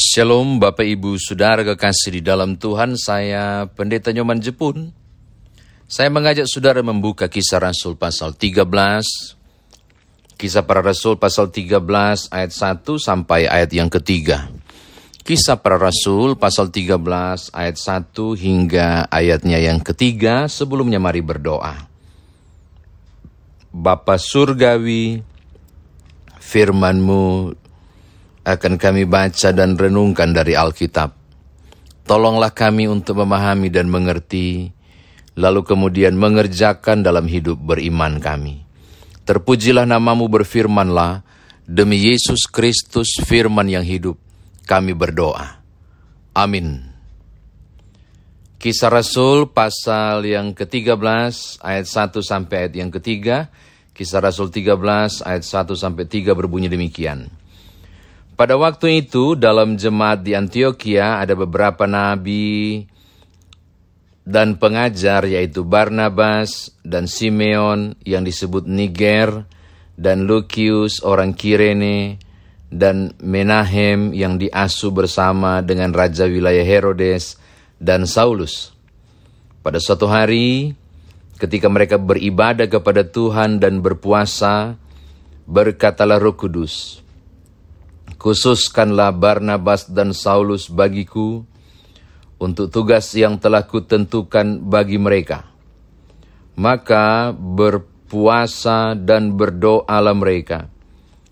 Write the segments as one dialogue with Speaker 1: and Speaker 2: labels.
Speaker 1: Shalom Bapak Ibu Saudara kekasih di dalam Tuhan, saya Pendeta Nyoman Jepun. Saya mengajak saudara membuka kisah Rasul pasal 13, kisah para Rasul pasal 13 ayat 1 sampai ayat yang ketiga. Kisah para Rasul pasal 13 ayat 1 hingga ayatnya yang ketiga, sebelumnya mari berdoa. Bapa Surgawi, firmanmu akan kami baca dan renungkan dari Alkitab. Tolonglah kami untuk memahami dan mengerti, lalu kemudian mengerjakan dalam hidup beriman kami. Terpujilah namamu berfirmanlah, demi Yesus Kristus firman yang hidup, kami berdoa. Amin. Kisah Rasul pasal yang ke-13 ayat 1 sampai ayat yang ketiga. Kisah Rasul 13 ayat 1 sampai 3 berbunyi demikian. Pada waktu itu dalam jemaat di Antioquia ada beberapa nabi dan pengajar yaitu Barnabas dan Simeon yang disebut Niger dan Lucius orang Kirene dan Menahem yang diasuh bersama dengan raja wilayah Herodes dan Saulus. Pada suatu hari ketika mereka beribadah kepada Tuhan dan berpuasa berkatalah Roh Kudus Khususkanlah Barnabas dan Saulus bagiku untuk tugas yang telah kutentukan bagi mereka. Maka berpuasa dan berdoalah mereka.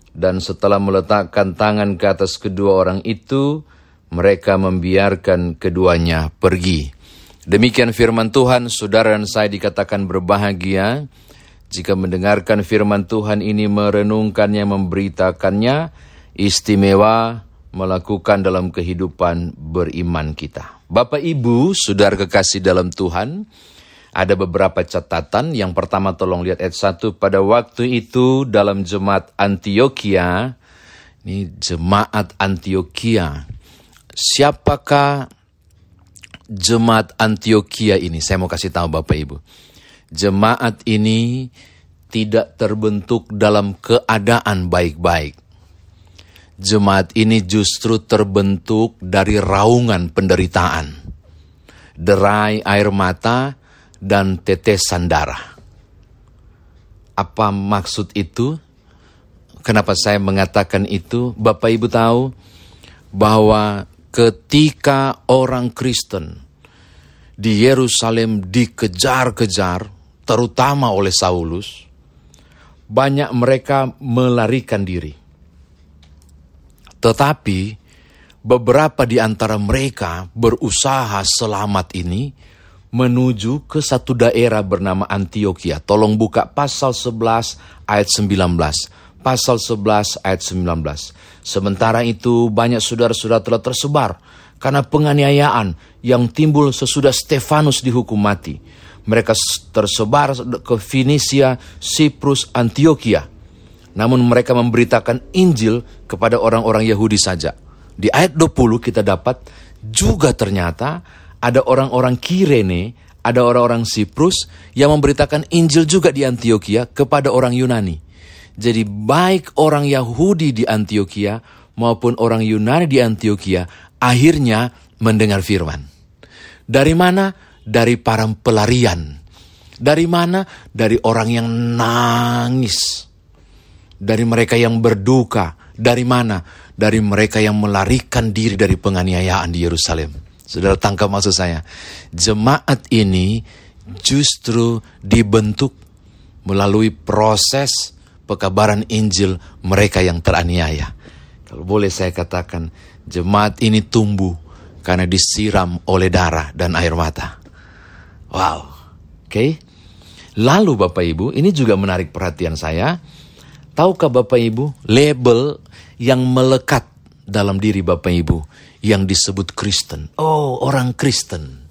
Speaker 1: Dan setelah meletakkan tangan ke atas kedua orang itu, mereka membiarkan keduanya pergi. Demikian firman Tuhan, saudara dan saya dikatakan berbahagia jika mendengarkan firman Tuhan ini merenungkannya, memberitakannya, istimewa melakukan dalam kehidupan beriman kita. Bapak Ibu, saudara kekasih dalam Tuhan, ada beberapa catatan. Yang pertama tolong lihat ayat 1. Pada waktu itu dalam jemaat Antioquia, ini jemaat Antioquia. Siapakah jemaat Antioquia ini? Saya mau kasih tahu Bapak Ibu. Jemaat ini tidak terbentuk dalam keadaan baik-baik jemaat ini justru terbentuk dari raungan penderitaan, derai air mata, dan tetesan darah. Apa maksud itu? Kenapa saya mengatakan itu? Bapak Ibu tahu bahwa ketika orang Kristen di Yerusalem dikejar-kejar, terutama oleh Saulus, banyak mereka melarikan diri tetapi beberapa di antara mereka berusaha selamat ini menuju ke satu daerah bernama Antioquia. Tolong buka pasal 11 ayat 19. Pasal 11 ayat 19. Sementara itu banyak saudara-saudara telah tersebar karena penganiayaan yang timbul sesudah Stefanus dihukum mati. Mereka tersebar ke Finisia, Siprus, Antioquia namun mereka memberitakan Injil kepada orang-orang Yahudi saja. Di ayat 20 kita dapat juga ternyata ada orang-orang Kirene, ada orang-orang Siprus yang memberitakan Injil juga di Antioquia kepada orang Yunani. Jadi baik orang Yahudi di Antioquia maupun orang Yunani di Antioquia akhirnya mendengar firman. Dari mana? Dari para pelarian. Dari mana? Dari orang yang nangis dari mereka yang berduka. Dari mana? Dari mereka yang melarikan diri dari penganiayaan di Yerusalem. Saudara tangkap maksud saya. Jemaat ini justru dibentuk melalui proses pekabaran Injil mereka yang teraniaya. Kalau boleh saya katakan, jemaat ini tumbuh karena disiram oleh darah dan air mata. Wow, oke. Okay? Lalu Bapak Ibu, ini juga menarik perhatian saya Tahukah Bapak Ibu, label yang melekat dalam diri Bapak Ibu yang disebut Kristen. Oh, orang Kristen.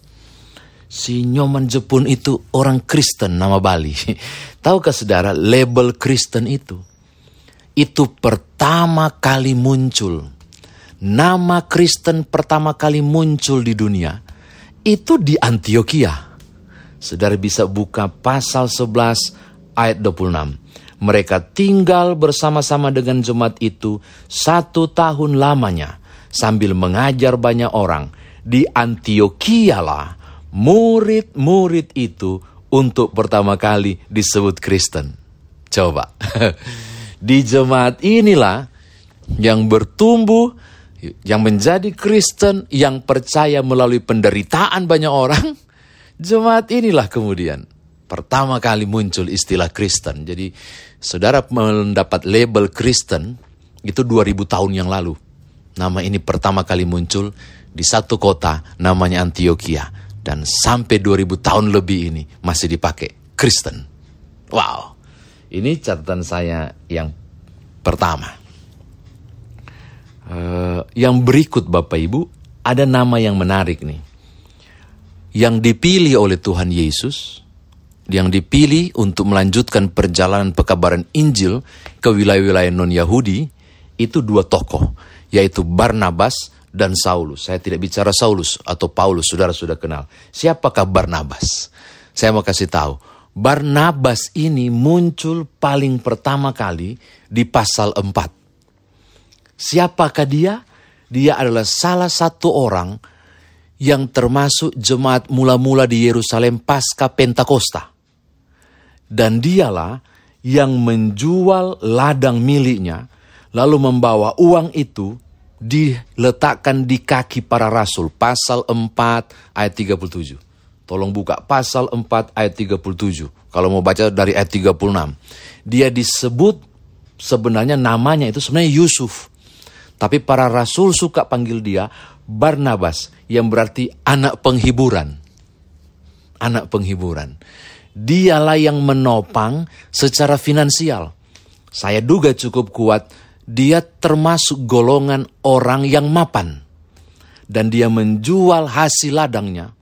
Speaker 1: Si Nyoman Jepun itu orang Kristen nama Bali. Tahukah saudara label Kristen itu? Itu pertama kali muncul. Nama Kristen pertama kali muncul di dunia. Itu di Antioquia. Saudara bisa buka pasal 11 ayat 26 mereka tinggal bersama-sama dengan jemaat itu satu tahun lamanya sambil mengajar banyak orang. Di Antioquia lah murid-murid itu untuk pertama kali disebut Kristen. Coba. Di jemaat inilah yang bertumbuh, yang menjadi Kristen, yang percaya melalui penderitaan banyak orang. Jemaat inilah kemudian pertama kali muncul istilah Kristen. Jadi saudara mendapat label Kristen itu 2000 tahun yang lalu. Nama ini pertama kali muncul di satu kota namanya Antioquia. Dan sampai 2000 tahun lebih ini masih dipakai Kristen. Wow, ini catatan saya yang pertama. Uh, yang berikut Bapak Ibu, ada nama yang menarik nih. Yang dipilih oleh Tuhan Yesus, yang dipilih untuk melanjutkan perjalanan pekabaran Injil ke wilayah-wilayah non-Yahudi, itu dua tokoh, yaitu Barnabas dan Saulus. Saya tidak bicara Saulus atau Paulus, saudara sudah kenal. Siapakah Barnabas? Saya mau kasih tahu. Barnabas ini muncul paling pertama kali di pasal 4. Siapakah dia? Dia adalah salah satu orang yang termasuk jemaat mula-mula di Yerusalem pasca Pentakosta. Dan dialah yang menjual ladang miliknya, lalu membawa uang itu diletakkan di kaki para rasul. Pasal 4 ayat 37. Tolong buka pasal 4 ayat 37. Kalau mau baca dari ayat 36. Dia disebut sebenarnya namanya itu sebenarnya Yusuf. Tapi para rasul suka panggil dia Barnabas yang berarti anak penghiburan. Anak penghiburan dialah yang menopang secara finansial. Saya duga cukup kuat, dia termasuk golongan orang yang mapan. Dan dia menjual hasil ladangnya.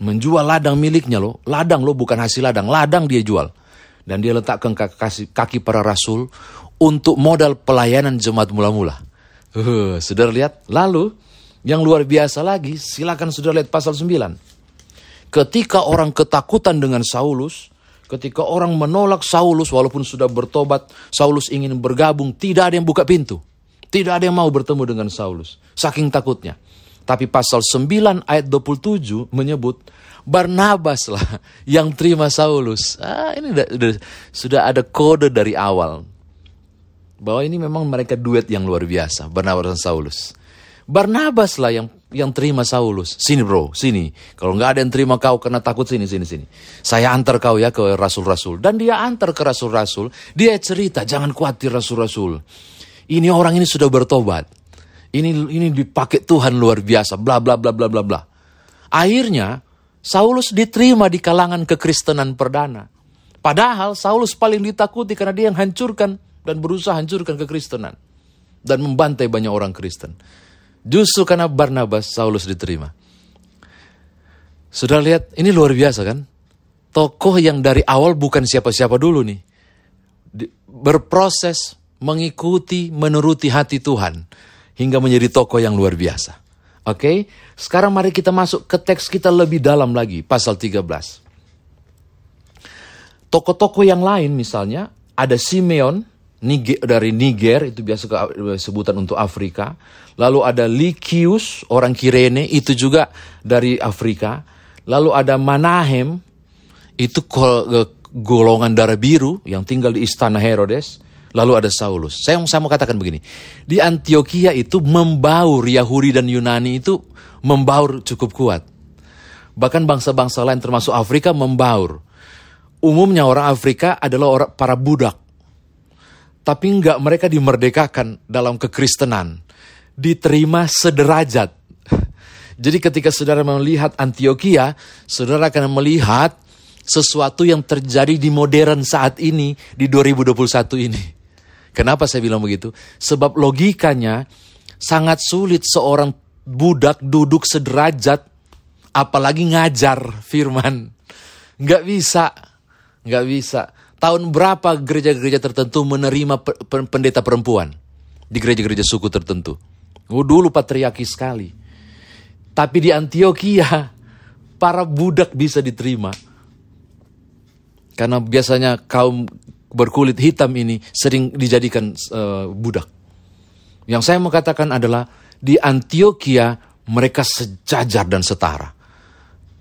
Speaker 1: Menjual ladang miliknya loh. Ladang loh bukan hasil ladang. Ladang dia jual. Dan dia letakkan kaki, para rasul untuk modal pelayanan jemaat mula-mula. Uh, sudah lihat? Lalu yang luar biasa lagi, silakan sudah lihat pasal 9. Ketika orang ketakutan dengan Saulus, ketika orang menolak Saulus walaupun sudah bertobat, Saulus ingin bergabung, tidak ada yang buka pintu. Tidak ada yang mau bertemu dengan Saulus, saking takutnya. Tapi pasal 9 ayat 27 menyebut Barnabas lah yang terima Saulus. Ah, ini sudah, ada kode dari awal. Bahwa ini memang mereka duet yang luar biasa, Barnabas dan Saulus. Barnabas lah yang yang terima Saulus. Sini bro, sini. Kalau nggak ada yang terima kau karena takut sini, sini, sini. Saya antar kau ya ke rasul-rasul. Dan dia antar ke rasul-rasul. Dia cerita, jangan khawatir rasul-rasul. Ini orang ini sudah bertobat. Ini ini dipakai Tuhan luar biasa. Bla bla bla bla bla bla. Akhirnya Saulus diterima di kalangan kekristenan perdana. Padahal Saulus paling ditakuti karena dia yang hancurkan dan berusaha hancurkan kekristenan. Dan membantai banyak orang Kristen. Justru karena Barnabas, Saulus diterima. Sudah lihat, ini luar biasa kan? Tokoh yang dari awal bukan siapa-siapa dulu nih. Berproses, mengikuti, menuruti hati Tuhan. Hingga menjadi tokoh yang luar biasa. Oke, okay? sekarang mari kita masuk ke teks kita lebih dalam lagi, pasal 13. Tokoh-tokoh yang lain misalnya, ada Simeon, Niger, dari Niger, itu biasa sebutan untuk Afrika. Lalu ada Likius, orang Kirene, itu juga dari Afrika. Lalu ada Manahem, itu golongan darah biru yang tinggal di istana Herodes. Lalu ada Saulus. Saya, saya mau katakan begini. Di Antioquia itu membaur Yahudi dan Yunani itu membaur cukup kuat. Bahkan bangsa-bangsa lain termasuk Afrika membaur. Umumnya orang Afrika adalah para budak tapi enggak mereka dimerdekakan dalam kekristenan. Diterima sederajat. Jadi ketika saudara melihat Antioquia, saudara akan melihat sesuatu yang terjadi di modern saat ini, di 2021 ini. Kenapa saya bilang begitu? Sebab logikanya sangat sulit seorang budak duduk sederajat, apalagi ngajar firman. Nggak bisa, nggak bisa tahun berapa gereja-gereja tertentu menerima pendeta perempuan di gereja-gereja suku tertentu. Oh, dulu patriarki sekali. Tapi di Antioquia, para budak bisa diterima. Karena biasanya kaum berkulit hitam ini sering dijadikan uh, budak. Yang saya mau katakan adalah Di Antioquia mereka sejajar dan setara.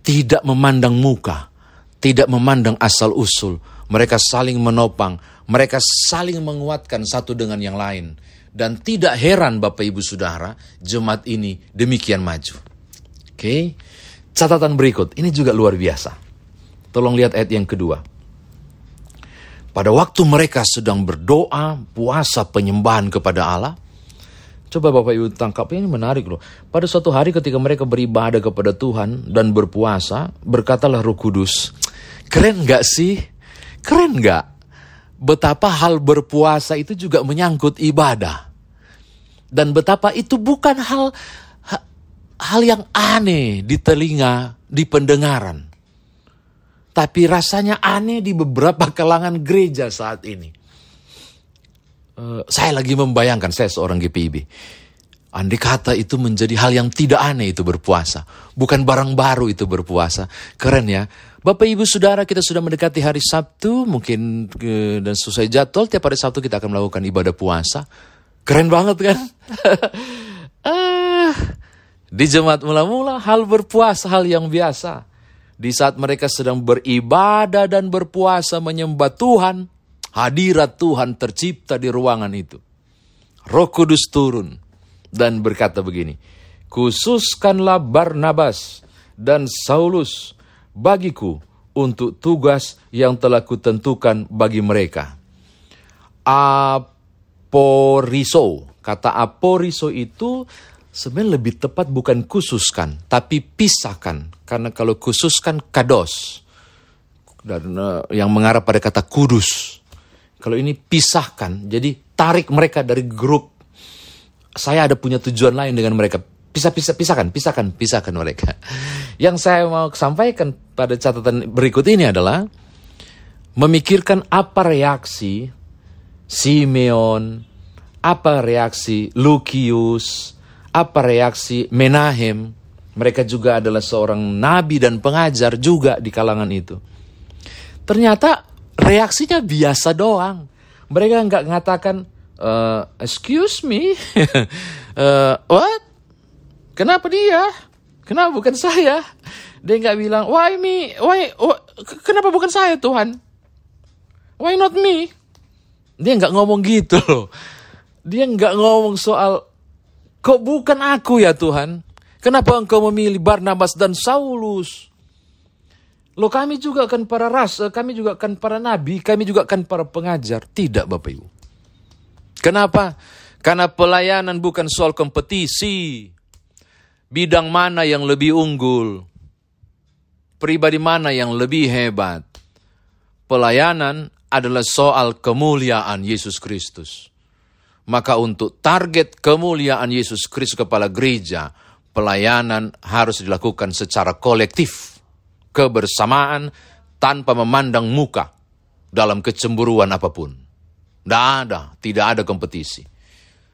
Speaker 1: Tidak memandang muka, tidak memandang asal-usul. Mereka saling menopang, mereka saling menguatkan satu dengan yang lain. Dan tidak heran Bapak Ibu Saudara, jemaat ini demikian maju. Oke, catatan berikut, ini juga luar biasa. Tolong lihat ayat yang kedua. Pada waktu mereka sedang berdoa, puasa penyembahan kepada Allah, Coba Bapak Ibu tangkap ini menarik loh. Pada suatu hari ketika mereka beribadah kepada Tuhan dan berpuasa, berkatalah Roh Kudus, keren gak sih? Keren gak? Betapa hal berpuasa itu juga menyangkut ibadah. Dan betapa itu bukan hal hal yang aneh di telinga, di pendengaran. Tapi rasanya aneh di beberapa kalangan gereja saat ini. Eh, saya lagi membayangkan saya seorang GPIB. Andai kata itu menjadi hal yang tidak aneh itu berpuasa. Bukan barang baru itu berpuasa. Keren ya. Bapak ibu saudara kita sudah mendekati hari Sabtu. Mungkin uh, dan selesai jadwal. Tiap hari Sabtu kita akan melakukan ibadah puasa. Keren banget kan? uh, di jemaat mula-mula hal berpuasa hal yang biasa. Di saat mereka sedang beribadah dan berpuasa menyembah Tuhan hadirat Tuhan tercipta di ruangan itu. Roh Kudus turun dan berkata begini, Khususkanlah Barnabas dan Saulus bagiku untuk tugas yang telah kutentukan bagi mereka. Aporiso, kata aporiso itu sebenarnya lebih tepat bukan khususkan, tapi pisahkan. Karena kalau khususkan kados, dan uh, yang mengarah pada kata kudus. Kalau ini pisahkan, jadi tarik mereka dari grup. Saya ada punya tujuan lain dengan mereka. Pisah, pisah, pisahkan, pisahkan, pisahkan mereka. Yang saya mau sampaikan pada catatan berikut ini adalah memikirkan apa reaksi Simeon, apa reaksi Lukius, apa reaksi Menahem. Mereka juga adalah seorang nabi dan pengajar juga di kalangan itu. Ternyata reaksinya biasa doang. Mereka nggak mengatakan, uh, excuse me, uh, what? Kenapa dia? Kenapa bukan saya? Dia nggak bilang, why me? Why? Kenapa bukan saya Tuhan? Why not me? Dia nggak ngomong gitu loh. Dia nggak ngomong soal, kok bukan aku ya Tuhan? Kenapa engkau memilih Barnabas dan Saulus? Loh kami juga kan para ras, eh, kami juga kan para nabi, kami juga kan para pengajar. Tidak Bapak Ibu. Kenapa? Karena pelayanan bukan soal kompetisi. Bidang mana yang lebih unggul? Pribadi mana yang lebih hebat? Pelayanan adalah soal kemuliaan Yesus Kristus. Maka untuk target kemuliaan Yesus Kristus kepala gereja, pelayanan harus dilakukan secara kolektif kebersamaan tanpa memandang muka dalam kecemburuan apa pun. Tidak ada, tidak ada kompetisi.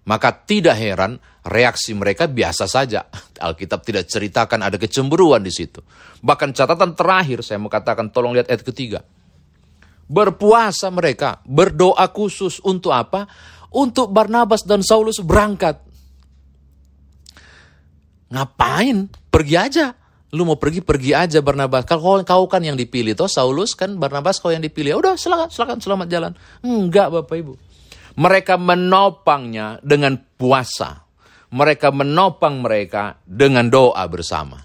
Speaker 1: Maka tidak heran reaksi mereka biasa saja. Alkitab tidak ceritakan ada kecemburuan di situ. Bahkan catatan terakhir saya mau katakan tolong lihat ayat ketiga. Berpuasa mereka, berdoa khusus untuk apa? Untuk Barnabas dan Saulus berangkat. Ngapain? Pergi aja lu mau pergi pergi aja Barnabas. Kalau kau, kan yang dipilih toh Saulus kan Barnabas kau yang dipilih. Ya udah silakan silakan selamat jalan. Enggak bapak ibu. Mereka menopangnya dengan puasa. Mereka menopang mereka dengan doa bersama.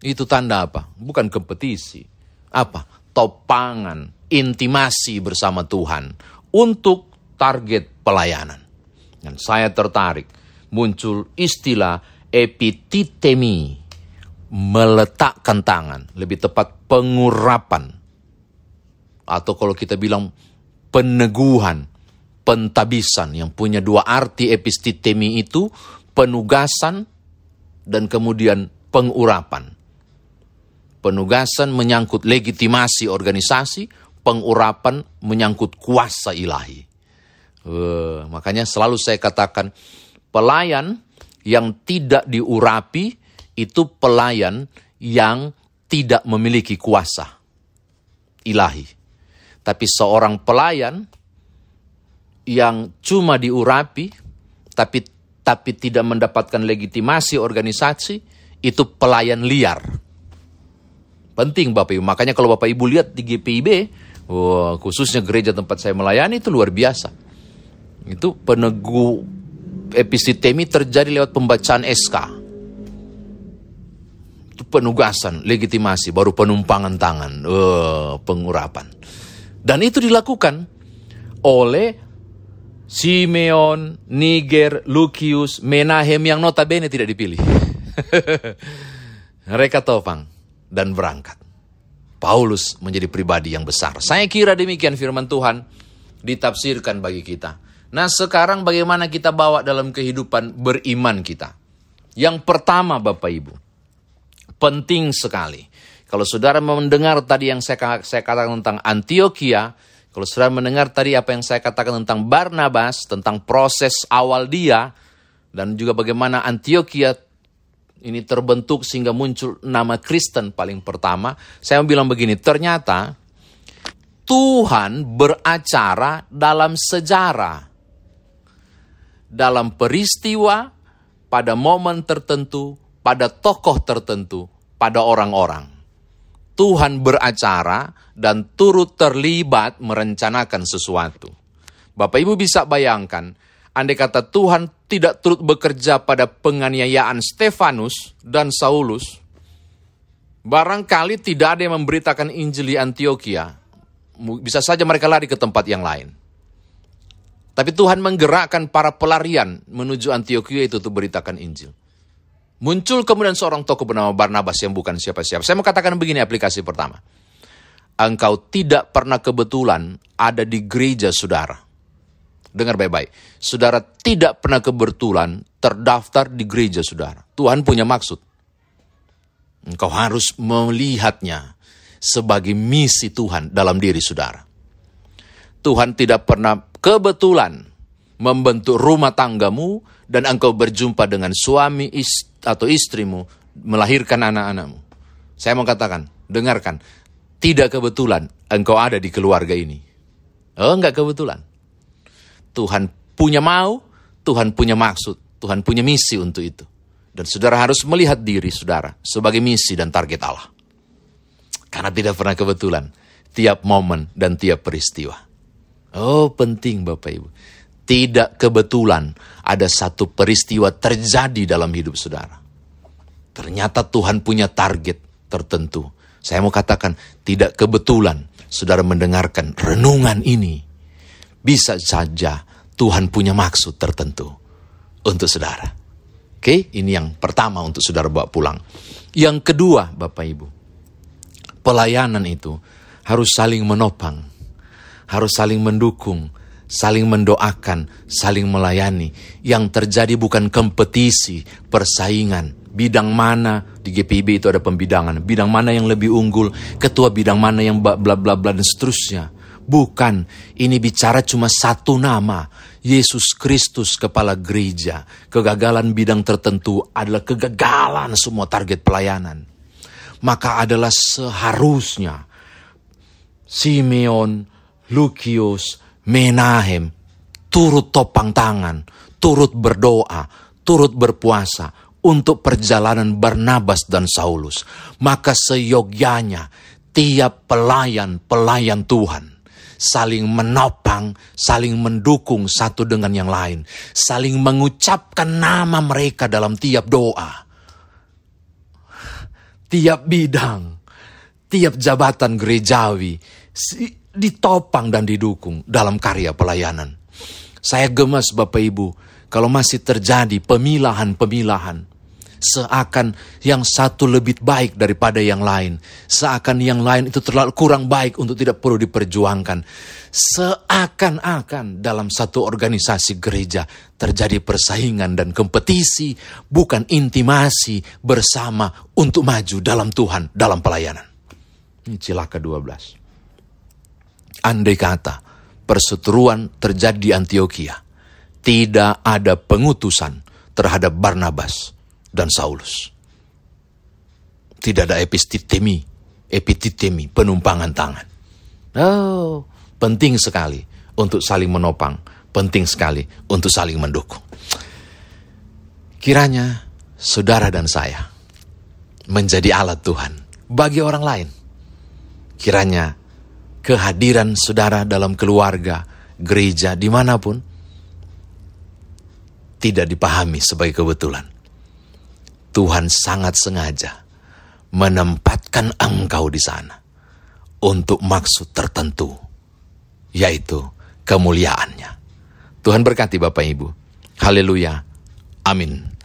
Speaker 1: Itu tanda apa? Bukan kompetisi. Apa? Topangan intimasi bersama Tuhan untuk target pelayanan. Dan saya tertarik muncul istilah epititemi meletakkan tangan, lebih tepat pengurapan. Atau kalau kita bilang peneguhan, pentabisan yang punya dua arti epistitemi itu penugasan dan kemudian pengurapan. Penugasan menyangkut legitimasi organisasi, pengurapan menyangkut kuasa ilahi. Uh, makanya selalu saya katakan pelayan yang tidak diurapi itu pelayan yang tidak memiliki kuasa ilahi. Tapi seorang pelayan yang cuma diurapi, tapi tapi tidak mendapatkan legitimasi organisasi, itu pelayan liar. Penting Bapak Ibu. Makanya kalau Bapak Ibu lihat di GPIB, wah, khususnya gereja tempat saya melayani itu luar biasa. Itu penegu epistemi terjadi lewat pembacaan SK. Penugasan, legitimasi, baru penumpangan tangan, uh, pengurapan. Dan itu dilakukan oleh Simeon, Niger, Lucius, Menahem yang notabene tidak dipilih. Mereka topang dan berangkat. Paulus menjadi pribadi yang besar. Saya kira demikian firman Tuhan ditafsirkan bagi kita. Nah sekarang bagaimana kita bawa dalam kehidupan beriman kita. Yang pertama Bapak Ibu, penting sekali. Kalau saudara mendengar tadi yang saya, saya katakan tentang Antioquia, kalau saudara mendengar tadi apa yang saya katakan tentang Barnabas, tentang proses awal dia, dan juga bagaimana Antioquia ini terbentuk sehingga muncul nama Kristen paling pertama, saya bilang begini, ternyata Tuhan beracara dalam sejarah. Dalam peristiwa, pada momen tertentu, pada tokoh tertentu, pada orang-orang. Tuhan beracara dan turut terlibat merencanakan sesuatu. Bapak Ibu bisa bayangkan, andai kata Tuhan tidak turut bekerja pada penganiayaan Stefanus dan Saulus, barangkali tidak ada yang memberitakan Injil di Antioquia. Bisa saja mereka lari ke tempat yang lain. Tapi Tuhan menggerakkan para pelarian menuju Antioquia itu untuk beritakan Injil. Muncul kemudian seorang tokoh bernama Barnabas yang bukan siapa-siapa. Saya mau katakan begini aplikasi pertama. Engkau tidak pernah kebetulan ada di gereja saudara Dengar baik-baik. Saudara tidak pernah kebetulan terdaftar di gereja saudara. Tuhan punya maksud. Engkau harus melihatnya sebagai misi Tuhan dalam diri saudara. Tuhan tidak pernah kebetulan membentuk rumah tanggamu dan engkau berjumpa dengan suami atau istrimu melahirkan anak-anakmu. Saya mau katakan, dengarkan, tidak kebetulan engkau ada di keluarga ini. Oh, enggak kebetulan. Tuhan punya mau, Tuhan punya maksud, Tuhan punya misi untuk itu. Dan saudara harus melihat diri saudara sebagai misi dan target Allah. Karena tidak pernah kebetulan, tiap momen dan tiap peristiwa. Oh penting Bapak Ibu. Tidak kebetulan ada satu peristiwa terjadi dalam hidup saudara. Ternyata Tuhan punya target tertentu. Saya mau katakan, tidak kebetulan saudara mendengarkan renungan ini. Bisa saja Tuhan punya maksud tertentu untuk saudara. Oke, ini yang pertama untuk saudara bawa pulang. Yang kedua, Bapak Ibu, pelayanan itu harus saling menopang, harus saling mendukung, saling mendoakan, saling melayani. Yang terjadi bukan kompetisi, persaingan. Bidang mana di GPIB itu ada pembidangan, bidang mana yang lebih unggul, ketua bidang mana yang bla bla bla dan seterusnya. Bukan, ini bicara cuma satu nama, Yesus Kristus kepala gereja. Kegagalan bidang tertentu adalah kegagalan semua target pelayanan. Maka adalah seharusnya Simeon, Lucius, Menahem turut topang tangan, turut berdoa, turut berpuasa untuk perjalanan Barnabas dan Saulus. Maka seyogyanya tiap pelayan-pelayan Tuhan saling menopang, saling mendukung satu dengan yang lain, saling mengucapkan nama mereka dalam tiap doa, tiap bidang, tiap jabatan gerejawi ditopang dan didukung dalam karya pelayanan. Saya gemas Bapak Ibu kalau masih terjadi pemilahan-pemilahan seakan yang satu lebih baik daripada yang lain. Seakan yang lain itu terlalu kurang baik untuk tidak perlu diperjuangkan. Seakan-akan dalam satu organisasi gereja terjadi persaingan dan kompetisi, bukan intimasi bersama untuk maju dalam Tuhan, dalam pelayanan. Ini cilaka 12. Andai kata perseteruan terjadi di Antioquia, tidak ada pengutusan terhadap Barnabas dan Saulus. Tidak ada epistitemi, epititemi, penumpangan tangan. Oh, penting sekali untuk saling menopang, penting sekali untuk saling mendukung. Kiranya saudara dan saya menjadi alat Tuhan bagi orang lain. Kiranya kehadiran saudara dalam keluarga, gereja, di mana pun, tidak dipahami sebagai kebetulan. Tuhan sangat sengaja menempatkan engkau di sana untuk maksud tertentu, yaitu kemuliaannya. Tuhan berkati Bapak Ibu. Haleluya. Amin.